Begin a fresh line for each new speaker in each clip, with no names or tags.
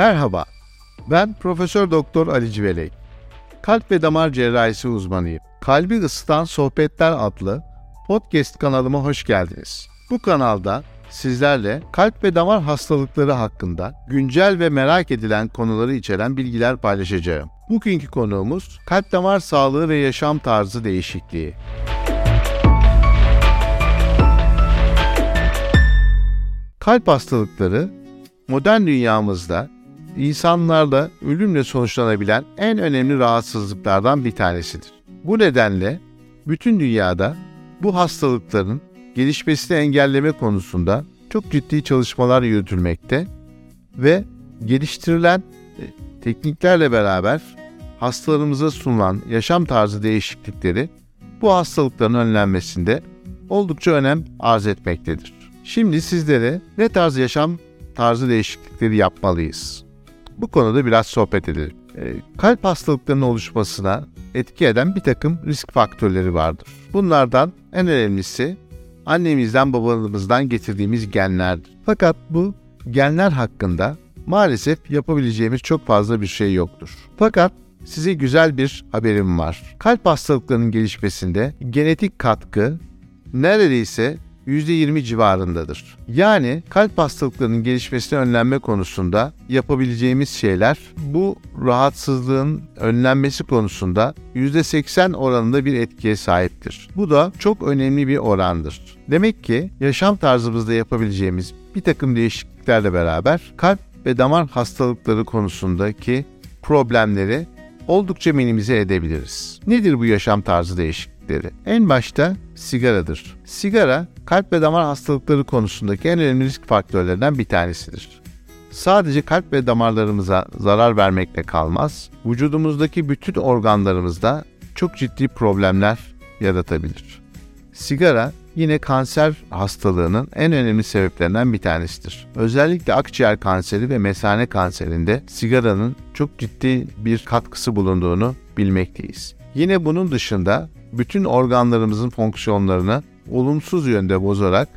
Merhaba. Ben Profesör Doktor Ali Civelek. Kalp ve damar cerrahisi uzmanıyım. Kalbi ısıtan sohbetler adlı podcast kanalıma hoş geldiniz. Bu kanalda sizlerle kalp ve damar hastalıkları hakkında güncel ve merak edilen konuları içeren bilgiler paylaşacağım. Bugünkü konuğumuz kalp damar sağlığı ve yaşam tarzı değişikliği. Kalp hastalıkları modern dünyamızda insanlarda ölümle sonuçlanabilen en önemli rahatsızlıklardan bir tanesidir. Bu nedenle bütün dünyada bu hastalıkların gelişmesini engelleme konusunda çok ciddi çalışmalar yürütülmekte ve geliştirilen e, tekniklerle beraber hastalarımıza sunulan yaşam tarzı değişiklikleri bu hastalıkların önlenmesinde oldukça önem arz etmektedir. Şimdi sizlere ne tarz yaşam tarzı değişiklikleri yapmalıyız? Bu konuda biraz sohbet edelim. E, kalp hastalıklarının oluşmasına etki eden bir takım risk faktörleri vardır. Bunlardan en önemlisi annemizden babamızdan getirdiğimiz genlerdir. Fakat bu genler hakkında maalesef yapabileceğimiz çok fazla bir şey yoktur. Fakat size güzel bir haberim var. Kalp hastalıklarının gelişmesinde genetik katkı neredeyse %20 civarındadır. Yani kalp hastalıklarının gelişmesini önlenme konusunda yapabileceğimiz şeyler bu rahatsızlığın önlenmesi konusunda %80 oranında bir etkiye sahiptir. Bu da çok önemli bir orandır. Demek ki yaşam tarzımızda yapabileceğimiz bir takım değişikliklerle beraber kalp ve damar hastalıkları konusundaki problemleri oldukça minimize edebiliriz. Nedir bu yaşam tarzı değişiklikleri? En başta sigaradır. Sigara kalp ve damar hastalıkları konusundaki en önemli risk faktörlerinden bir tanesidir. Sadece kalp ve damarlarımıza zarar vermekle kalmaz, vücudumuzdaki bütün organlarımızda çok ciddi problemler yaratabilir. Sigara yine kanser hastalığının en önemli sebeplerinden bir tanesidir. Özellikle akciğer kanseri ve mesane kanserinde sigaranın çok ciddi bir katkısı bulunduğunu bilmekteyiz. Yine bunun dışında bütün organlarımızın fonksiyonlarını olumsuz yönde bozarak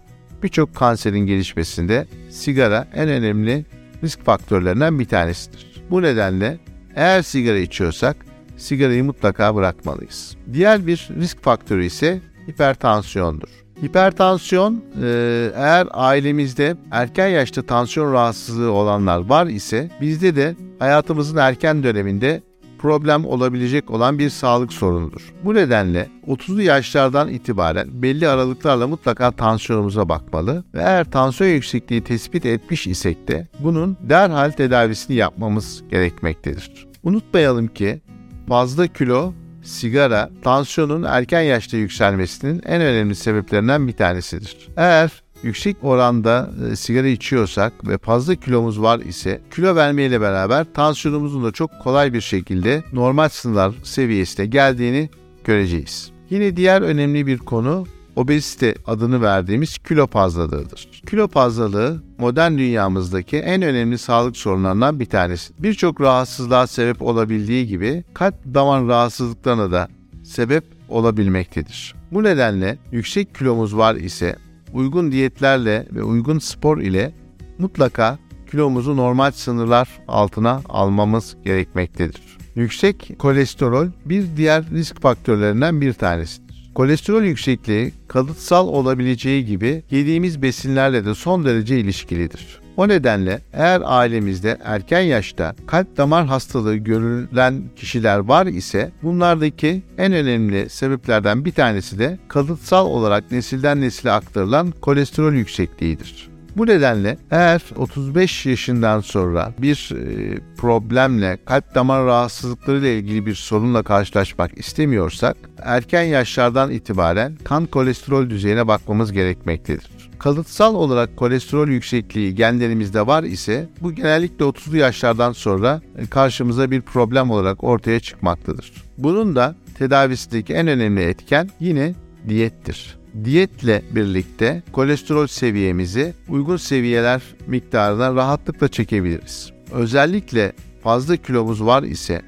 birçok kanserin gelişmesinde sigara en önemli risk faktörlerinden bir tanesidir. Bu nedenle eğer sigara içiyorsak sigarayı mutlaka bırakmalıyız. Diğer bir risk faktörü ise hipertansiyondur. Hipertansiyon e, eğer ailemizde erken yaşta tansiyon rahatsızlığı olanlar var ise bizde de hayatımızın erken döneminde problem olabilecek olan bir sağlık sorunudur. Bu nedenle 30'lu yaşlardan itibaren belli aralıklarla mutlaka tansiyonumuza bakmalı ve eğer tansiyon yüksekliği tespit etmiş isek de bunun derhal tedavisini yapmamız gerekmektedir. Unutmayalım ki fazla kilo sigara, tansiyonun erken yaşta yükselmesinin en önemli sebeplerinden bir tanesidir. Eğer yüksek oranda e, sigara içiyorsak ve fazla kilomuz var ise kilo vermeyle beraber tansiyonumuzun da çok kolay bir şekilde normal sınırlar seviyesine geldiğini göreceğiz. Yine diğer önemli bir konu obezite adını verdiğimiz kilo fazlalığıdır. Kilo fazlalığı modern dünyamızdaki en önemli sağlık sorunlarından bir tanesi. Birçok rahatsızlığa sebep olabildiği gibi kalp damar rahatsızlıklarına da sebep olabilmektedir. Bu nedenle yüksek kilomuz var ise uygun diyetlerle ve uygun spor ile mutlaka kilomuzu normal sınırlar altına almamız gerekmektedir. Yüksek kolesterol bir diğer risk faktörlerinden bir tanesidir. Kolesterol yüksekliği kalıtsal olabileceği gibi yediğimiz besinlerle de son derece ilişkilidir. O nedenle eğer ailemizde erken yaşta kalp damar hastalığı görülen kişiler var ise bunlardaki en önemli sebeplerden bir tanesi de kalıtsal olarak nesilden nesile aktarılan kolesterol yüksekliğidir. Bu nedenle eğer 35 yaşından sonra bir e, problemle, kalp damar rahatsızlıkları ile ilgili bir sorunla karşılaşmak istemiyorsak, erken yaşlardan itibaren kan kolesterol düzeyine bakmamız gerekmektedir. Kalıtsal olarak kolesterol yüksekliği genlerimizde var ise bu genellikle 30'lu yaşlardan sonra e, karşımıza bir problem olarak ortaya çıkmaktadır. Bunun da tedavisindeki en önemli etken yine diyettir. Diyetle birlikte kolesterol seviyemizi uygun seviyeler miktarına rahatlıkla çekebiliriz. Özellikle fazla kilomuz var ise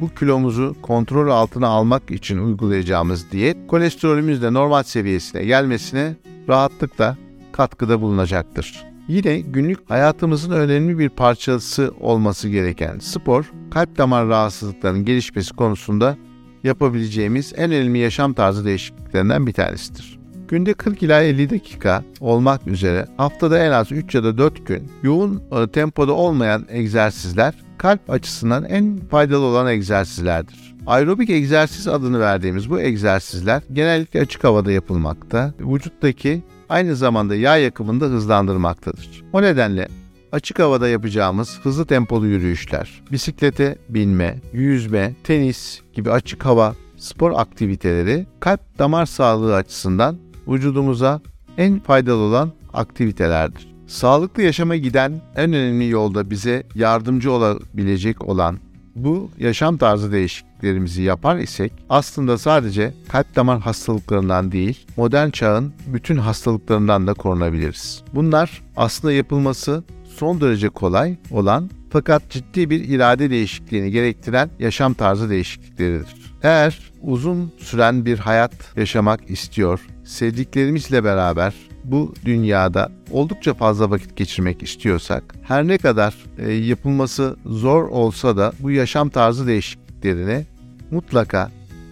bu kilomuzu kontrol altına almak için uygulayacağımız diyet kolesterolümüz de normal seviyesine gelmesine rahatlıkla katkıda bulunacaktır. Yine günlük hayatımızın önemli bir parçası olması gereken spor, kalp damar rahatsızlıklarının gelişmesi konusunda yapabileceğimiz en önemli yaşam tarzı değişikliklerinden bir tanesidir. Günde 40 ila 50 dakika olmak üzere haftada en az 3 ya da 4 gün yoğun e, tempoda olmayan egzersizler kalp açısından en faydalı olan egzersizlerdir. Aerobik egzersiz adını verdiğimiz bu egzersizler genellikle açık havada yapılmakta, vücuttaki aynı zamanda yağ yakımını da hızlandırmaktadır. O nedenle açık havada yapacağımız hızlı tempolu yürüyüşler, bisiklete binme, yüzme, tenis gibi açık hava spor aktiviteleri kalp damar sağlığı açısından vücudumuza en faydalı olan aktivitelerdir. Sağlıklı yaşama giden en önemli yolda bize yardımcı olabilecek olan bu yaşam tarzı değişikliklerimizi yapar isek aslında sadece kalp damar hastalıklarından değil, modern çağın bütün hastalıklarından da korunabiliriz. Bunlar aslında yapılması son derece kolay olan fakat ciddi bir irade değişikliğini gerektiren yaşam tarzı değişiklikleridir. Eğer uzun süren bir hayat yaşamak istiyor, sevdiklerimizle beraber bu dünyada oldukça fazla vakit geçirmek istiyorsak, her ne kadar e, yapılması zor olsa da bu yaşam tarzı değişikliklerini mutlaka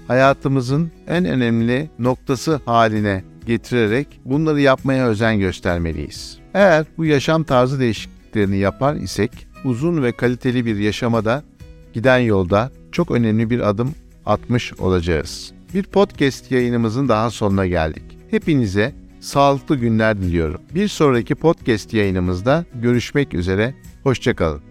hayatımızın en önemli noktası haline getirerek bunları yapmaya özen göstermeliyiz. Eğer bu yaşam tarzı değişikliklerini yapar isek uzun ve kaliteli bir yaşamada giden yolda çok önemli bir adım atmış olacağız. Bir podcast yayınımızın daha sonuna geldik. Hepinize sağlıklı günler diliyorum. Bir sonraki podcast yayınımızda görüşmek üzere. Hoşçakalın.